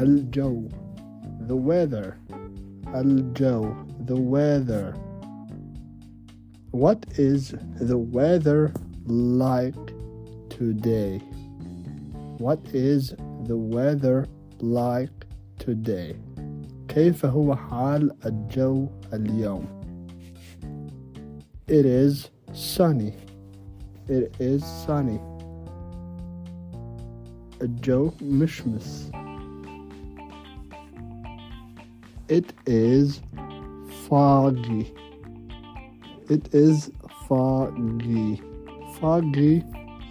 الجو the weather الجو the weather what is the weather like today what is the weather like today كيف هو حال الجو اليوم it is sunny it is sunny الجو مشمس it is foggy it is foggy foggy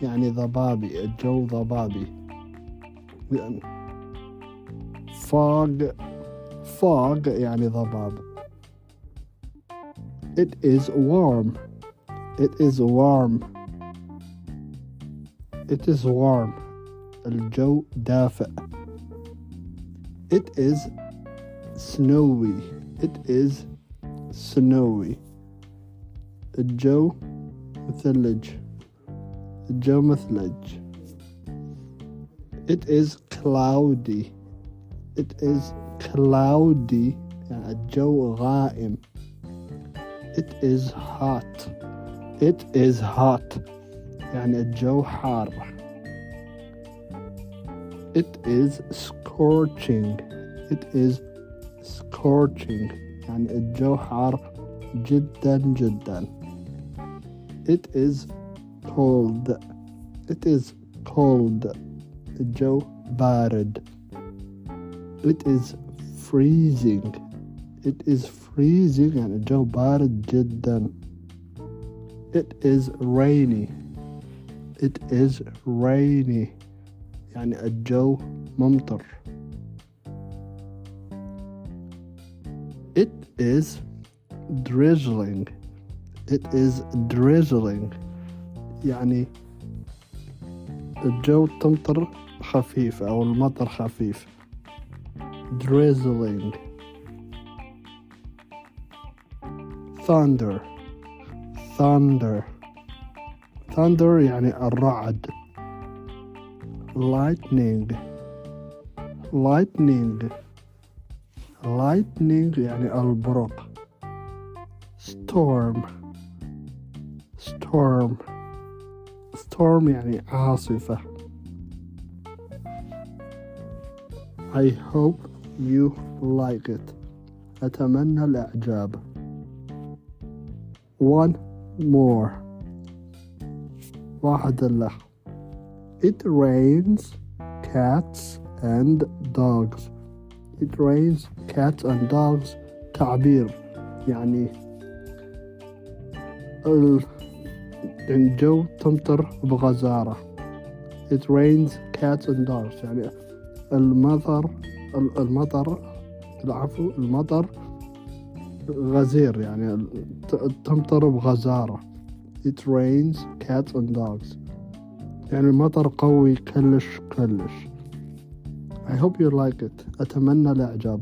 يعني ضبابي الجو ضبابي يعني fog fog يعني ضباب it is warm it is warm it is warm الجو دافئ it is snowy it is snowy الجو مثلج الجو مثلج it is cloudy it is cloudy يعني الجو غائم it is hot it is hot يعني الجو حار it is scorching it is scorching يعني الجو حار جدا جدا it is cold it is cold الجو بارد it is freezing it is freezing يعني الجو بارد جدا it is rainy it is rainy يعني الجو ممطر it is drizzling it is drizzling يعني الجو تمطر خفيف أو المطر خفيف drizzling thunder thunder thunder يعني الرعد lightning lightning lightning يعني البرق storm storm storm يعني عاصفة I hope you like it أتمنى الإعجاب one more واحد له It rains cats and dogs It rains cats and dogs تعبير. يعني ال- الجو تمطر بغزارة. It rains cats and dogs. يعني المطر ال- المطر العفو المطر غزير. يعني تمطر بغزارة. It rains cats and dogs. يعني المطر قوي كلش كلش. I hope you like it أتمنى الإعجاب